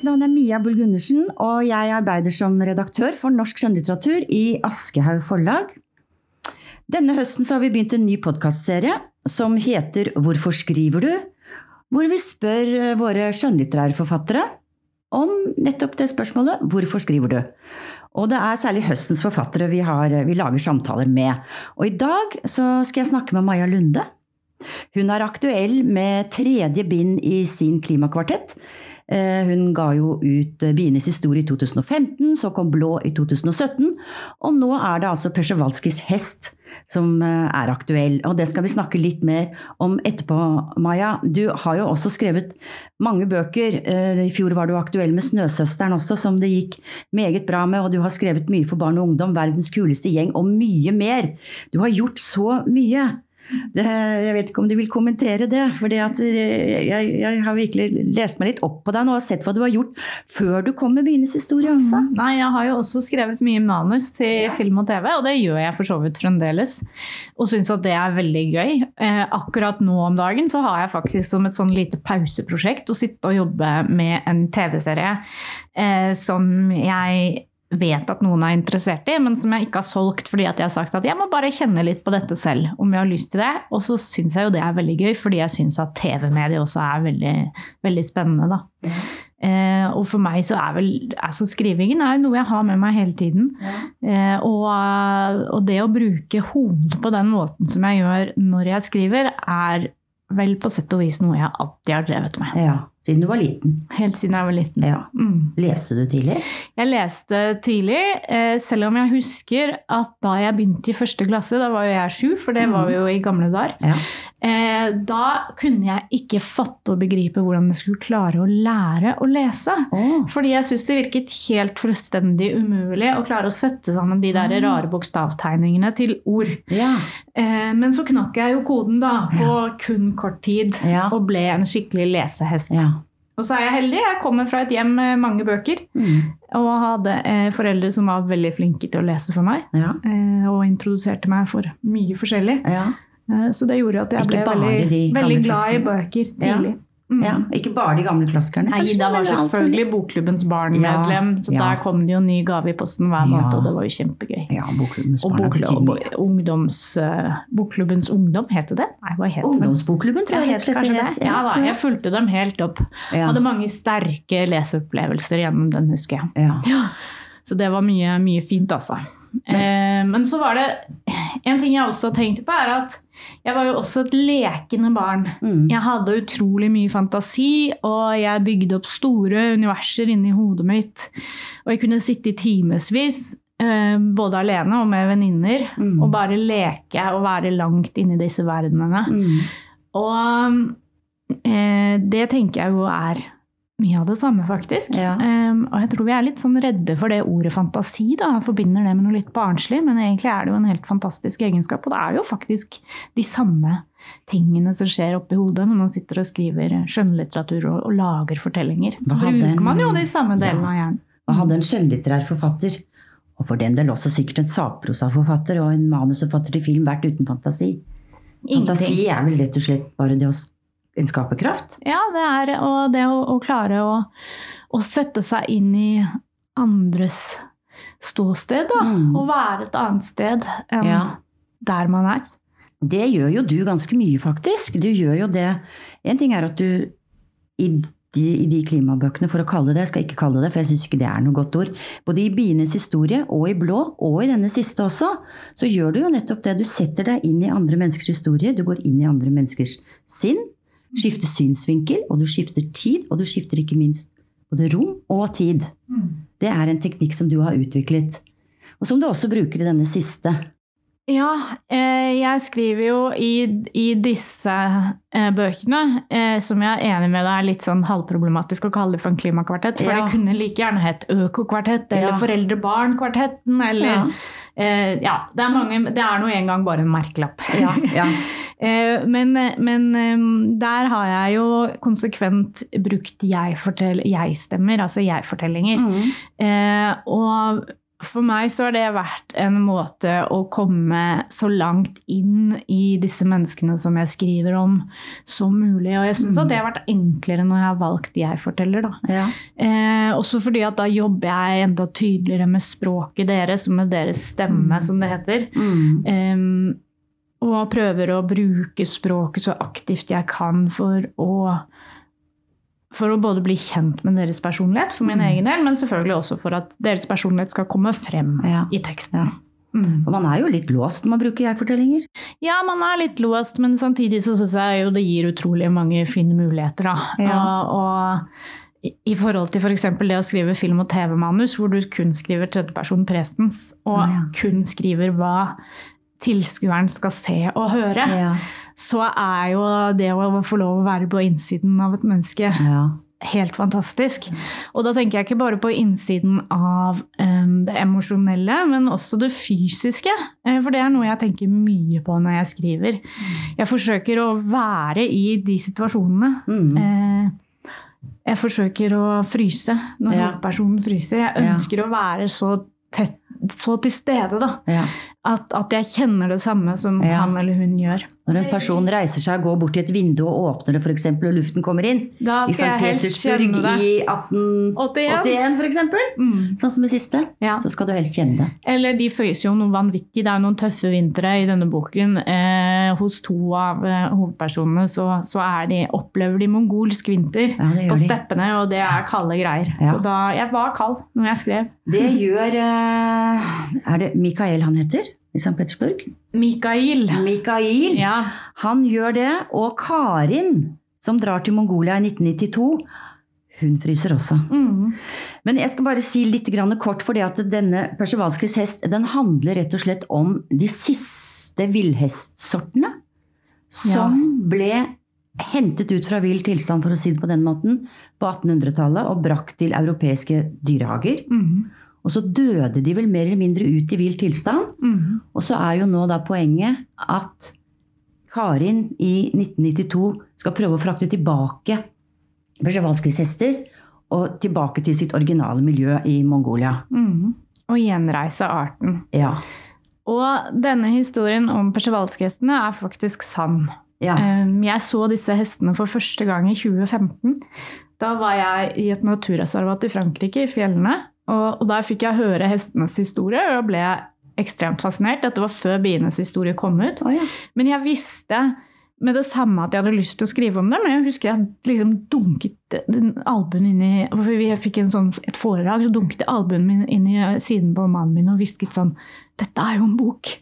Mitt navn er Mia Bull Gundersen, og jeg arbeider som redaktør for norsk skjønnlitteratur i Aschehoug forlag. Denne høsten har vi begynt en ny podkastserie som heter Hvorfor skriver du? Hvor vi spør våre skjønnlitterære forfattere om nettopp det spørsmålet Hvorfor skriver du? Og det er særlig høstens forfattere vi, har, vi lager samtaler med. Og i dag skal jeg snakke med Maja Lunde. Hun er aktuell med tredje bind i sin klimakvartett. Eh, hun ga jo ut eh, Bienes historie i 2015, så kom Blå i 2017. Og nå er det altså Persevalskis hest som eh, er aktuell. Og det skal vi snakke litt mer om etterpå, Maja. Du har jo også skrevet mange bøker. I fjor var du aktuell med Snøsøsteren også, som det gikk meget bra med. Og du har skrevet mye for barn og ungdom, Verdens kuleste gjeng og mye mer. Du har gjort så mye. Det, jeg vet ikke om du vil kommentere det. For jeg, jeg, har virkelig lest meg litt opp på deg nå og sett hva du har gjort før du kom med Bines historie også. Mm. Nei, jeg har jo også skrevet mye manus til ja. film og TV, og det gjør jeg for så vidt fremdeles. Og syns at det er veldig gøy. Eh, akkurat nå om dagen så har jeg faktisk som et sånn lite pauseprosjekt å sitte og jobbe med en TV-serie eh, som jeg vet at noen er interessert i, men som jeg ikke har solgt fordi jeg har sagt at jeg må bare kjenne litt på dette selv, om jeg har lyst til det. Og så syns jeg jo det er veldig gøy, fordi jeg syns at TV-mediet også er veldig, veldig spennende, da. Ja. Eh, og for meg så er vel altså Skrivingen er noe jeg har med meg hele tiden. Ja. Eh, og, og, det å bruke hodet på den måten som jeg gjør når jeg skriver, er vel på sett og vis noe jeg alltid har drevet med. Ja, Siden du var liten? Helt siden jeg var liten. Ja. Mm. Leste du tidlig? Jeg leste tidlig, eh, selv om jeg husker at da jeg begynte i første klasse, da var jo jeg sju, for det var vi jo i gamle dager, ja. Eh, da kunne jeg ikke fatte og begripe hvordan jeg skulle klare å lære å lese. Oh. Fordi jeg syntes det virket helt fullstendig umulig å klare å sette sammen de der rare bokstavtegningene til ord. Ja. Eh, men så knakk jeg jo koden da på ja. kun kort tid ja. og ble en skikkelig lesehest. Og så er jeg heldig. Jeg kommer fra et hjem med mange bøker. Mm. Og hadde eh, foreldre som var veldig flinke til å lese for meg. og introduserte meg for mye forskjellig. Ja. Eh, så det gjorde at jeg ble veldig, veldig glad i bøker tidlig. Ja. Mm. Ja, ikke bare de gamle klassikerne. Nei, da var selvfølgelig Bokklubbens barn medlem. så ja. Der kom det jo ny gave i posten hver måned, og det var jo kjempegøy. Ja, Bokklubbens og og ungdoms, uh, Bokklubbens ungdom, het det Nei, hva het Ungdomsbokklubben, tror jeg. Ja, het, het. Ja, da, jeg fulgte dem helt opp. Hadde mange sterke leseopplevelser gjennom den, husker jeg. Ja. Så det var mye, mye fint, altså. Men, eh, men så var det En ting jeg også tenkte på, er at jeg var jo også et lekende barn. Mm. Jeg hadde utrolig mye fantasi, og jeg bygde opp store universer inni hodet mitt. Og jeg kunne sitte i timevis, eh, både alene og med venninner, mm. og bare leke og være langt inni disse verdenene. Mm. Og eh, det tenker jeg jo er mye av det samme, faktisk. Ja. Um, og jeg tror vi er litt sånn redde for det ordet fantasi. da, Forbinder det med noe litt barnslig, men egentlig er det jo en helt fantastisk egenskap. Og det er jo faktisk de samme tingene som skjer oppi hodet når man sitter og skriver skjønnlitteratur og, og lager fortellinger. Så bruker en, man jo de samme delene ja, av hjernen. Og hadde en skjønnlitterær forfatter, og for den del også sikkert en sakprosaforfatter og en manusforfatter til film, vært uten fantasi. Ingenting. Fantasi er vel rett og slett bare det å en skaperkraft? Ja, det er og det å, å klare å, å, sette seg inn i andres ståsted. Da, mm. Og være et annet sted enn ja. der man er. Det gjør jo du ganske mye, faktisk. Du gjør jo det En ting er at du i de, i de klimabøkene, for å kalle det, jeg skal ikke kalle det, for jeg syns ikke det er noe godt ord, både i Bienes historie og i Blå, og i denne siste også, så gjør du jo nettopp det. Du setter deg inn i andre menneskers historie, du går inn i andre menneskers sinn, skifter synsvinkel, og du skifter tid, og du skifter ikke minst både rom og tid. Mm. Det er en teknikk som du har utviklet, og som du også bruker i denne siste. Ja, eh, jeg skriver jo i, i disse eh, bøkene, eh, som jeg er enig med deg er litt sånn halvproblematisk å kalle det for en klimakvartett. For ja. det kunne like gjerne hett Økokvartett eller ja. Foreldre-barn-kvartetten eller ja. ja. det er mange Det er nå engang bare en merkelapp. Ja, ja. Men, men, der har jeg jo konsekvent brukt jeg-stemmer, jeg altså jeg-fortellinger. Mm. Og for meg så har det vært en måte å komme så langt inn i disse menneskene som jeg skriver om, som mulig. Og jeg syns mm. at det har vært enklere når jeg har valgt jeg-forteller. Ja. Eh, også fordi at da jobber jeg enda tydeligere med språket deres, og med deres stemme, mm. som det heter. Eh, og prøver å bruke språket så aktivt jeg kan for å for å både bli kjent med deres personlighet, for min mm. egen del, men selvfølgelig også for at deres personlighet skal komme frem ja. i teksten. Ja. Mm. Og man er jo litt låst når man bruker jeg-fortellinger? Ja, man er litt låst, men samtidig så syns jeg jo det gir utrolig mange fine muligheter, da. Ja. Og, og, i forhold til f.eks. For det å skrive film- og TV-manus, hvor du kun skriver tredjeperson prestens, og kun skriver hva tilskueren skal se og høre. Ja så er jo det å få lov å være på innsiden av et menneske ja. helt fantastisk. Og da tenker jeg ikke bare på innsiden av um, det emosjonelle, men også det fysiske. Eh, for det er noe jeg tenker mye på når jeg skriver. Jeg forsøker å være i de situasjonene. Mm. Uh, jeg forsøker å fryse når ja. hovedpersonen fryser. Jeg ønsker ja. å være så tett så til stede, da. Ja. At, at, jeg kjenner det samme som ja. han eller hun gjør. Når en person reiser seg og går bort til et vindu og åpner det, f.eks., og luften kommer inn da skal I St. Petersburg i 1881 f.eks., mm. sånn som i siste, ja. så skal du helst kjenne det. Eller de fryser jo noe vanvittig. Det er noen tøffe vintre i denne boken. Eh, hos to av eh, hovedpersonene så, så de, opplever de mongolsk vinter på steppene, og det er kalde greier. Så da Jeg var kald når jeg skrev. Det gjør eh, er det Mikael han heter? I St. Petersburg? Mikael. Mikael. Ja. Han gjør det. Og Karin, som drar til Mongolia i 1992, hun fryser også. Mm. Men jeg skal bare si litt kort, for denne Persevalskes hest den handler rett og slett om de siste villhestsortene som ja. ble hentet ut fra vill tilstand, for å si det på den måten, på 1800-tallet og brakt til europeiske dyrehager. Mm. Og så døde de vel mer eller mindre ut i vill tilstand. Mm. Og så er jo nå da poenget at Karin i 1992 skal prøve å frakte tilbake Bersjevalskis hester og tilbake til sitt originale miljø i Mongolia. Mm. Og gjenreise arten. Ja. Og denne historien om persjevalskihestene er faktisk sann. Ja. Jeg så disse hestene for første gang i 2015. Da var jeg i et naturreservat i Frankrike, i fjellene. Og, og der fikk jeg høre hestenes historie, og da ble jeg ekstremt fascinert. Dette var før bienes historie kom ut. Oh, ja. Men jeg visste med det samme at jeg hadde lyst til å skrive om det, men jeg husker jeg liksom dunket albuen inn i for vi fikk sånn, et foredrag, så dunket jeg albuen min inn i siden på mannen min og hvisket sånn Dette er jo en bok!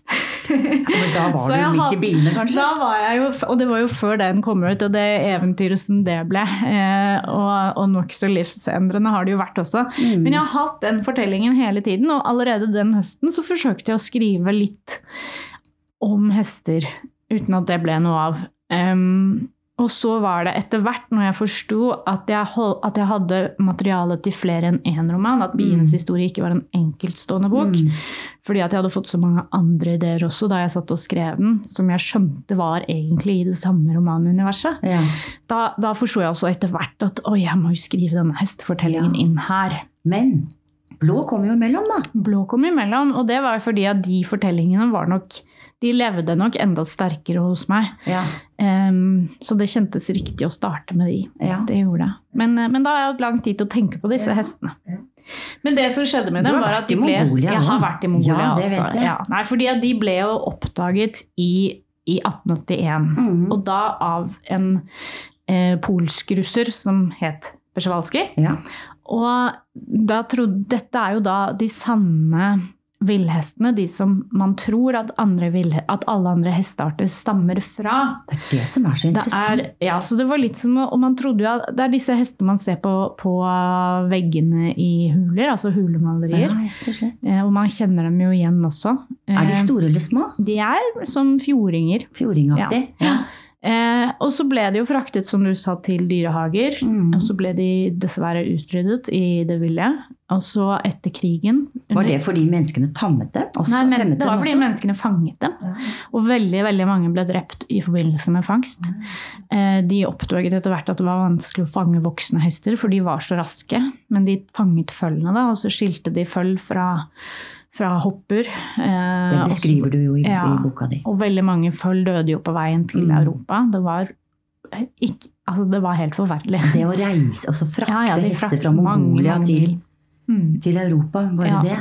men da var du midt i biene, kanskje? Da var jeg jo, og det var jo før den kom ut, og det eventyret som det ble. Eh, og, og nokså livsendrende har det jo vært også. Mm. Men jeg har hatt den fortellingen hele tiden, og allerede den høsten så forsøkte jeg å skrive litt om hester uten at det ble noe av. Um, og så var det etter hvert, når jeg forsto at, at, jeg hadde materiale til flere enn én roman, at 'Bienes mm. historie' ikke var en enkeltstående bok, mm. fordi at jeg hadde fått så mange andre ideer også da jeg satt og skrev den, som jeg skjønte var egentlig i det samme romanuniverset. Ja. Da, da forsto jeg også etter hvert at å, jeg må jo skrive denne hestefortellingen ja. inn her. Men blå kom jo imellom, da. Blå kom imellom, og det var fordi at de fortellingene var nok de levde nok enda sterkere hos meg. Ja. Um, så det kjentes riktig å starte med de. Ja. Det gjorde jeg. Men, eh, men, da har jeg hatt lang tid til å tenke på disse ja. hestene. Men det som skjedde med dem, var at de ble Mongolia, Jeg har vært i Mongolia ja, det vet jeg. Nei, fordi de ble jo oppdaget i, i 1881. Mm. Og da av en eh, polsk-russer som het Besjevalskij. Ja. Og trodde, dette er jo da de sanne villhestene, de som man tror at, ville, at, alle andre hestearter stammer fra. Det er det som er så interessant. Er, ja, så det var litt som, om man trodde jo at Det er disse hestene man ser på, på veggene i huler, altså hulemalerier. Ja, eh, og man kjenner dem jo igjen også. Er de eh, store eller små? De er som fjordinger. Fjordingaktig? Ja. ja. Eh, og så ble de jo fraktet, som du sa, til dyrehager. Mm. Og så ble de dessverre utryddet i det ville. Og så etter krigen Var det fordi menneskene tammet dem? Nei, men, det var fordi også? menneskene fanget dem. Ja. Og veldig veldig mange ble drept i forbindelse med fangst. Mm. Eh, de oppdaget etter hvert at det var vanskelig å fange voksne hester, for de var så raske. Men de fanget følgene, da, og så skilte de føll fra fra hopper. Eh, det beskriver du jo i, ja, i, boka di. Og veldig mange føll døde jo på veien til mm. Europa. Det var, ikke, altså det var helt forferdelig. Det å reise, altså frakte ja, ja, hester fra Mongolia til, mm. til, Europa, bare det?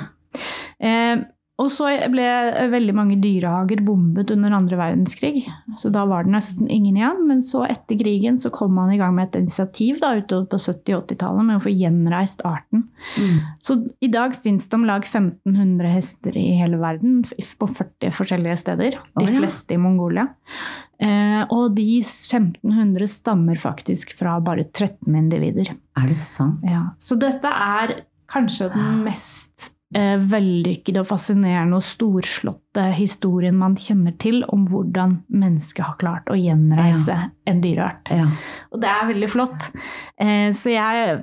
Eh, og så ble veldig mange dyrehager bombet under andre verdenskrig. Så da var det nesten ingen igjen. Men så etter krigen så kom man i gang med et initiativ da, utover på 70-80-tallet med å få gjenreist arten. Mm. Så i dag fins det om lag 1500 hester i hele verden på 40 forskjellige steder. De oh, ja. fleste i Mongolia. Eh, og de 1500 stammer faktisk fra bare 13 individer. Er det sant? Ja. Så dette er kanskje den mest eh, vellykkede og fascinerende og storslåtte historien man kjenner til om hvordan mennesket har klart å gjenreise ja. en dyreart. Ja. Og det er veldig flott. Eh, så jeg,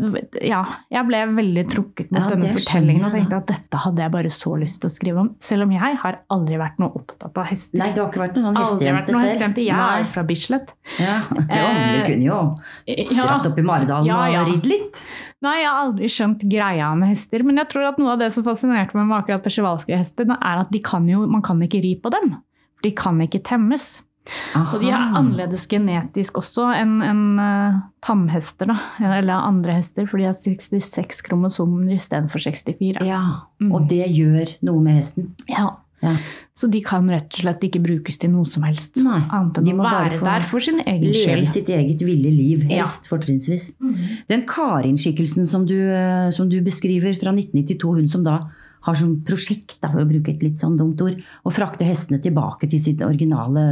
ja, jeg ble veldig trukket mot denne fortellingen og tenkte at dette hadde jeg bare så lyst til å skrive om. Selv om jeg har aldri vært noe opptatt av hester. Nei, du har ikke vært noen hestejente selv? hestejente. Jeg er fra Bislett. Ja, eh, Du kunne jo dratt opp i Maridalen og ridd litt. Nei, jeg har aldri skjønt greia med hester. Men jeg tror at noe av det som fascinerte meg med akkurat persivalske hester, er at kan jo, man kan ikke ri på dem. De kan ikke temmes. Aha. Og de er annerledes genetisk også enn en, uh, tamhester, da. Eller andre hester, for de har 66 kromosomer istedenfor 64. Ja, Og mm. det gjør noe med hesten? Ja. Ja. Så de kan rett og slett ikke brukes til noe som helst. Nei, annet enn å være der for sin egen leve skyld. Leve sitt eget ville liv, helst ja. fortrinnsvis. Mm. Den Karin-skikkelsen som, eh, som, du beskriver fra 1992, hun som da har som prosjekt, da, for å bruke et litt sånn dumt ord, å frakte hestene tilbake til sitt originale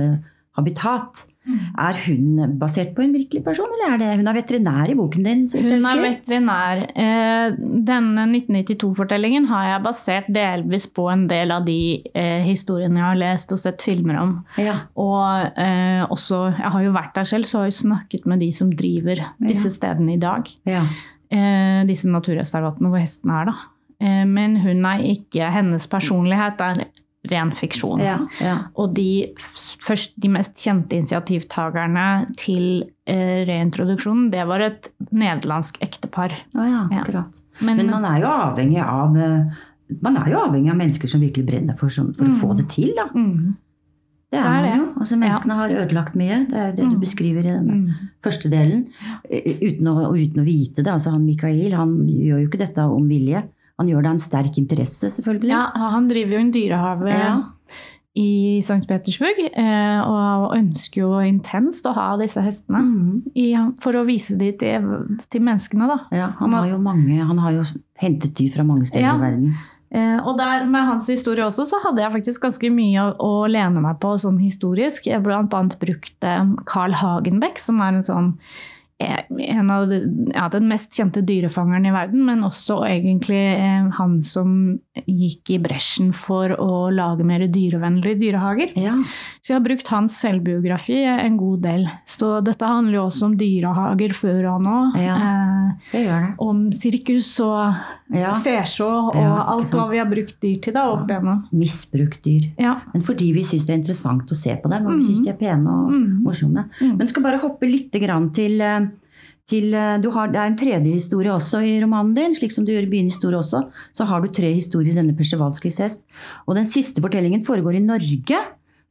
habitat. Er hun basert på en virkelig person, eller er det Hun er veterinær i boken din? Hun er veterinær. Eh, denne 1992-fortellingen har jeg basert delvis på en del av de eh, historiene jeg har lest og sett filmer om. Ja. Og eh, også Jeg har jo vært der selv, så har jeg snakket med de som driver disse stedene i dag. Ja. Disse naturreservatene hvor hestene er, da. Men hun er ikke Hennes personlighet er ren fiksjon. Ja, ja. Og de, først, de mest kjente initiativtakerne til eh, reintroduksjonen, det var et nederlandsk ektepar. Oh, ja, akkurat. Men, Men, man er jo avhengig av eh, man er jo avhengig av mennesker som virkelig brenner for, for mm. å få det til. da. Mm. Det er, det er man jo. Altså, menneskene har ødelagt mye. Det er det mm. du beskriver i den mm. første delen. Eh, uten å, uten å, vite det. Altså, han Mikael han gjør jo ikke dette om vilje. Han gjør det av en sterk interesse, selvfølgelig. Ja, han driver jo en dyrehave ja. i St. Petersburg. Eh, og ønsker jo intenst å ha disse hestene mm. for å vise dem til, til, menneskene. Da. Ja, han har jo mange, han har jo hentet dyr fra mange steder ja. i verden. Eh, og der med hans historie også, så hadde jeg faktisk ganske mye å, å lene meg på sånn historisk. Jeg bl.a. brukte Carl Hagenbeck, som er en sånn en av ja, den mest kjente dyrefangeren i verden, men også egentlig eh, han som gikk i bresjen for å lage mer dyrevennlige dyrehager. Ja. Så jeg har brukt hans selvbiografi en god del. Så dette handler jo også om dyrehager før og nå. Ja, det gjør det. om sirkus og ja. fesjå og alt hva vi har brukt dyr til da opp igjennom. Misbrukt dyr. Men fordi vi syns det er interessant å se på dem, og vi syns mm. de er pene og mm. morsomme. Mm. Men skal bare hoppe litt til eh, til, eh, har, det er en tredje historie også i romanen din, slik som du gjør i Byen historie også. Så har du tre historier i denne Persevalskis hest. Og den siste fortellingen foregår i Norge.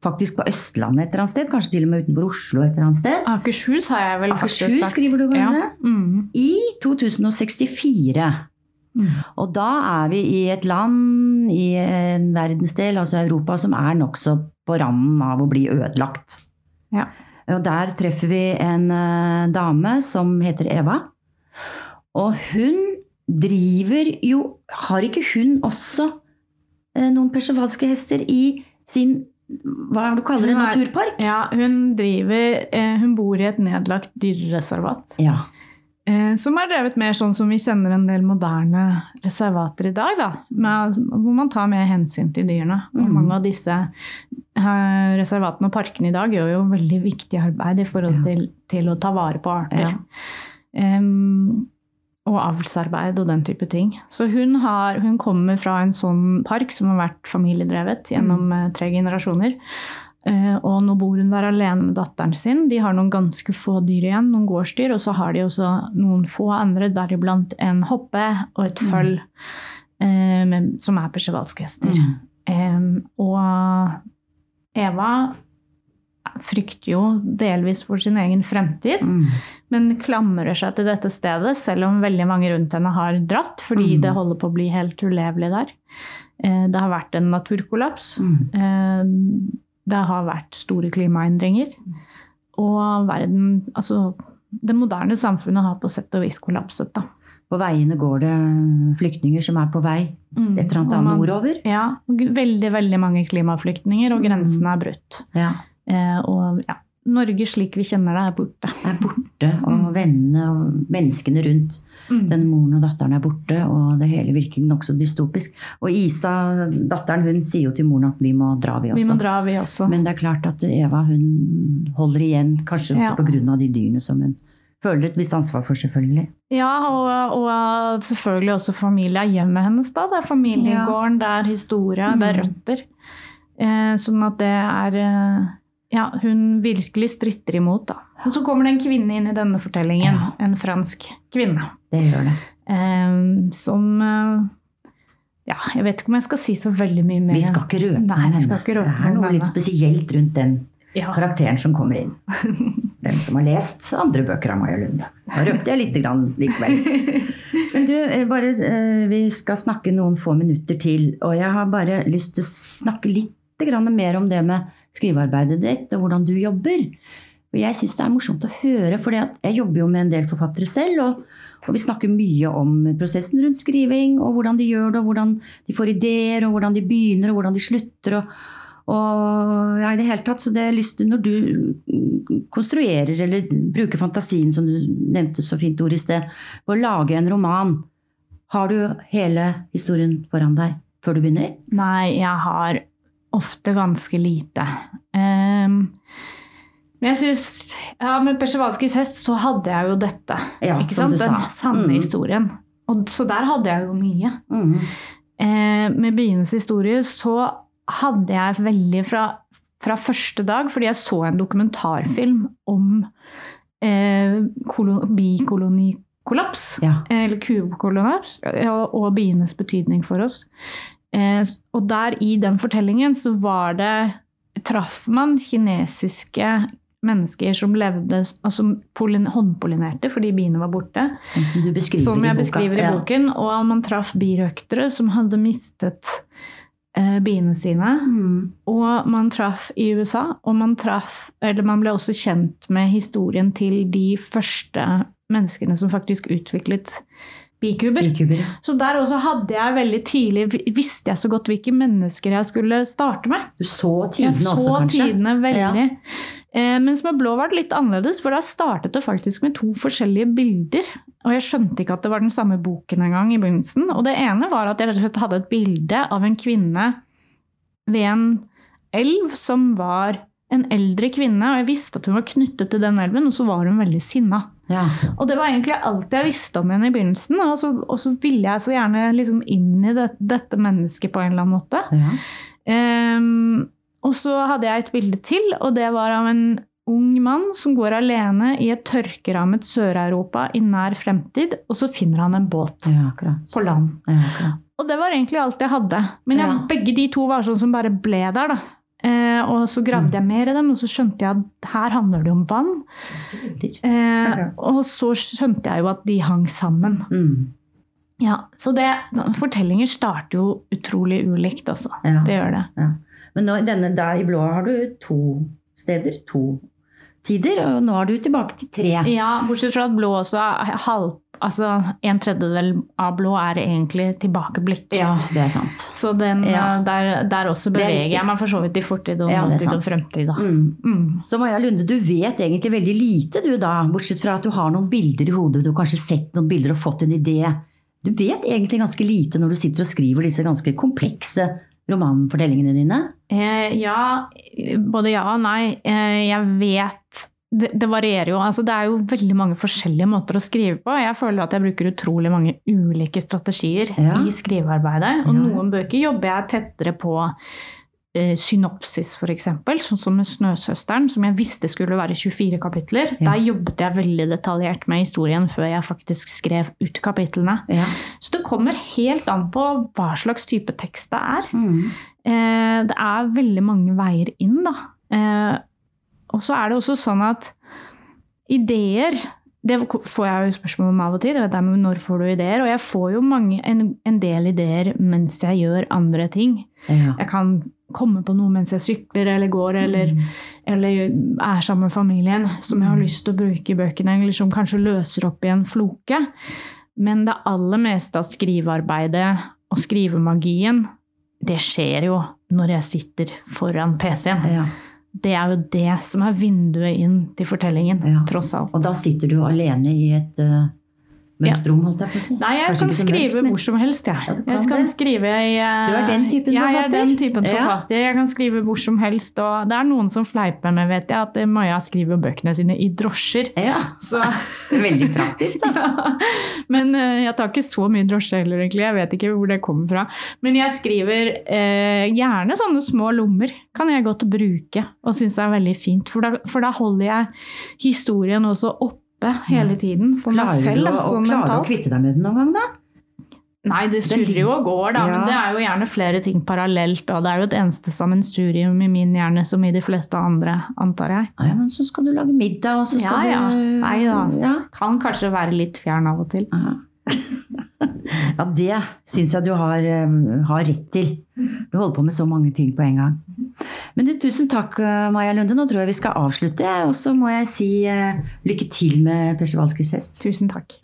Faktisk på Østlandet et eller annet sted. Kanskje til og med utenfor Oslo et eller annet sted. Akershus har jeg vel Akershus, faktisk sagt. skriver du om ja. mm. I 2064. Mm. Og da er vi i et land, i en verdensdel, altså Europa, som er nokså på randen av å bli ødelagt. Ja. Og der treffer vi en uh, dame som heter Eva. Og hun driver jo Har ikke hun også uh, noen persevalske hester i sin hva er det du kaller det, naturpark? Ja, hun driver uh, Hun bor i et nedlagt dyrereservat. Ja. Eh, som er drevet mer sånn som vi kjenner en del moderne reservater i dag. Da, med, hvor man tar mer hensyn til dyrene. Og mm. mange av disse uh, reservatene og parkene i dag gjør jo veldig viktig arbeid i forhold til, til å ta vare på arter. Ja. Um, og avlsarbeid og den type ting. Så hun, har, hun, kommer fra en sånn park som har vært familiedrevet gjennom mm. tre generasjoner. Eh, og nå bor hun der alene med datteren sin. De har noen ganske få dyr igjen, noen gårdsdyr. Og så har de også noen få andre, deriblant en hoppe og et mm. føll mm. eh, som er persjevalske hester. Mm. Eh, og Eva frykter jo delvis for sin egen fremtid, mm. men klamrer seg til dette stedet, selv om veldig mange rundt henne har dratt, fordi mm. det holder på å bli helt ulevelig der. Eh, det har vært en naturkollaps. Mm. Det har vært store klimaendringer. Og verden Altså, det moderne samfunnet har på sett og vis kollapset, da. På veiene går det flyktninger som er på vei mm. et eller annet man, nordover? Ja. Veldig, veldig mange klimaflyktninger, og mm. grensene er brutt. Ja. Eh, og ja, Norge slik vi kjenner det, er borte. Er borte, Og mm. vennene og menneskene rundt mm. den moren og datteren er borte. Og det hele virker nokså dystopisk. Og Isa, datteren, hun sier jo til moren at vi må dra, vi også. Vi må dra, vi også. Men det er klart at Eva hun holder igjen, kanskje også ja. pga. de dyrene som hun føler et visst ansvar for, selvfølgelig. Ja, og, og selvfølgelig også familie er hjemmet hennes. da. Det er familiegården, ja. det er historie, mm. det er mm. røtter. Eh, sånn at det er eh, ja, hun virkelig stritter imot. Da. Og så kommer det en kvinne inn i denne fortellingen. Ja. En fransk kvinne. Det gjør det. Eh, som Ja, jeg vet ikke om jeg skal si så veldig mye mer. Vi skal ikke røpe Nei, vi skal ikke røpe Det er noe litt spesielt rundt den ja. karakteren som kommer inn. Den som har lest andre bøker av Maja Lunde. Da røpte jeg lite grann likevel. Men du, eh, bare, eh, vi skal snakke noen få minutter til. Og jeg har bare lyst til å snakke litt mer om det med skrivearbeidet ditt, og hvordan du jobber. Og jeg syns det er morsomt å høre, for jeg jobber jo med en del forfattere selv. Og, og, vi snakker mye om prosessen rundt skriving, og hvordan de gjør det, og hvordan de får ideer, og hvordan de begynner, og hvordan de slutter. og, og ja, i det hele tatt, så det er lyst til Når du konstruerer eller bruker fantasien, som du nevnte så fint ord i sted, på å lage en roman, har du hele historien foran deg før du begynner? Nei, jeg har ofte ganske lite. Um, men jeg synes, ja, Med Persjevalskijs hest så hadde jeg jo dette. Ja, ikke sant? Den sanne mm. historien. Og, så der hadde jeg jo mye. Mm. Uh, med Bienes historie så hadde jeg veldig fra, fra, første dag, fordi jeg så en dokumentarfilm om eh, bikolonikollaps, ja. eller kubekollaps, og bienes betydning for oss. Eh, og der i den fortellingen så var det Traff man kinesiske mennesker som levde altså håndpollinerte fordi biene var borte. Sånn som du beskriver som jeg i beskriver i boken. Ja. Og man traff birøktere som hadde mistet eh, biene sine. Mm. Og man traff i USA, og man traff Eller man ble også kjent med historien til de første menneskene som faktisk utviklet bikuber. bikuber. Så der også hadde jeg veldig tidlig Visste jeg så godt hvilke mennesker jeg skulle starte med. Du så tidene jeg også, kanskje? Jeg så tidene veldig. Ja. Eh, mens med blå var det litt annerledes, for da startet det faktisk med to forskjellige bilder. Og jeg skjønte ikke at det var den samme boken engang i begynnelsen. Og det ene var at jeg rett og slett hadde et bilde av en kvinne ved en elv som var en eldre kvinne, og jeg visste at hun var knyttet til den elven, og så var hun veldig sinna. Ja. Og det var egentlig alt jeg visste om henne i begynnelsen. Og så, og så ville jeg så gjerne liksom inn i det, dette mennesket på en eller annen måte. Ja. Um, og så hadde jeg et bilde til, og det var av en ung mann som går alene i et tørkerammet Sør-Europa i nær fremtid, og så finner han en båt ja, på land. og det var egentlig alt jeg hadde. Men jeg, begge de to var sånn som bare ble der. da. Eh, og så gravde jeg mer i dem, og så skjønte jeg at her handler det om vann. Eh, og så skjønte jeg jo at de hang sammen. Mm. Ja, Så det, fortellinger starter jo utrolig ulikt, altså. Ja. Det gjør det. Ja. Men nå, denne der i blå har du to steder. To tider, og nå er du tilbake til tre. Ja, bortsett fra at blå også er halv, altså, en tredjedel av blå er egentlig tilbakeblikk. Ja, det er sant. Så den, ja. der, der, også beveger jeg meg for så vidt i fortid og ja, nåtid og fremtid. Mm. Mm. Så Maja Lunde, du vet egentlig veldig lite du da, bortsett fra at du har noen bilder i hodet, du har kanskje sett noen bilder og fått en idé. Du vet egentlig ganske lite når du sitter og skriver disse ganske komplekse romanfortellingene dine? Eh, ja, både ja og nei. Eh, jeg vet det, det, varierer jo. Altså, det er jo veldig mange forskjellige måter å skrive på. Jeg føler at jeg bruker utrolig mange ulike strategier ja. i skrivearbeidet. Og ja. noen bøker jobber jeg tettere på eh, synopsis, f.eks. Sånn som med 'Snøsøsteren', som jeg visste skulle være 24 kapitler. Ja. Der jobbet jeg veldig detaljert med historien før jeg faktisk skrev ut kapitlene. Så det kommer helt an på hva slags type tekst det er. Mm. Eh, det er veldig mange veier inn, da. Eh, og så er det også sånn at ideer det får jeg jo spørsmål om av og til. Det med når får du ideer? Og jeg får jo mange, en, en, del ideer mens jeg gjør andre ting. Ja. Jeg kan komme på noe mens jeg sykler eller går eller, mm. eller, er sammen med familien som jeg har mm. lyst til å bruke i bøkene, eller som kanskje løser opp i en floke. Men det aller meste av skrivearbeidet og skrivemagien, det skjer jo når jeg sitter foran PC-en. Ja det er jo det som er vinduet inn til fortellingen, ja. tross alt. Og da sitter du alene i et uh, mørkt rom, holdt jeg på å si? Nei, jeg Kanskje kan skrive mørkt, men... hvor som helst, jeg. Ja, jeg kan skrive i uh, Du er den typen forfatter? Jeg er den typen forfatter. Jeg kan skrive hvor som helst. Og det er noen som fleiper med, vet jeg, at Maja skriver bøkene sine i drosjer. Ja, så. Veldig praktisk, da. Men uh, jeg tar ikke så mye drosje heller, egentlig. Jeg vet ikke hvor det kommer fra. Men jeg skriver uh, gjerne sånne små lommer. Kan jeg godt bruke og synes det er veldig fint. For da, for da holder jeg historien også oppe oppe hele tiden for klarer meg selv. Du, altså, og klarer du å kvitte deg med den noen gang, da? Nei, det surrer jo og går, da. Ja. Men det er jo gjerne flere ting parallelt. Og det er jo et eneste sammensurium i min hjerne som i de fleste andre, antar jeg. Ja, men så skal du lage middag, og så skal ja, ja. du Nei da. Ja. Kan kanskje være litt fjern av og til. Ja, det syns jeg du har, eh, har, rett til. Du holder på med så mange ting på en gang. Men du, tusen takk, eh, Maja Lunde. Nå tror jeg vi skal avslutte. Og så må jeg si uh, lykke til med Persevalskys hest. Tusen takk.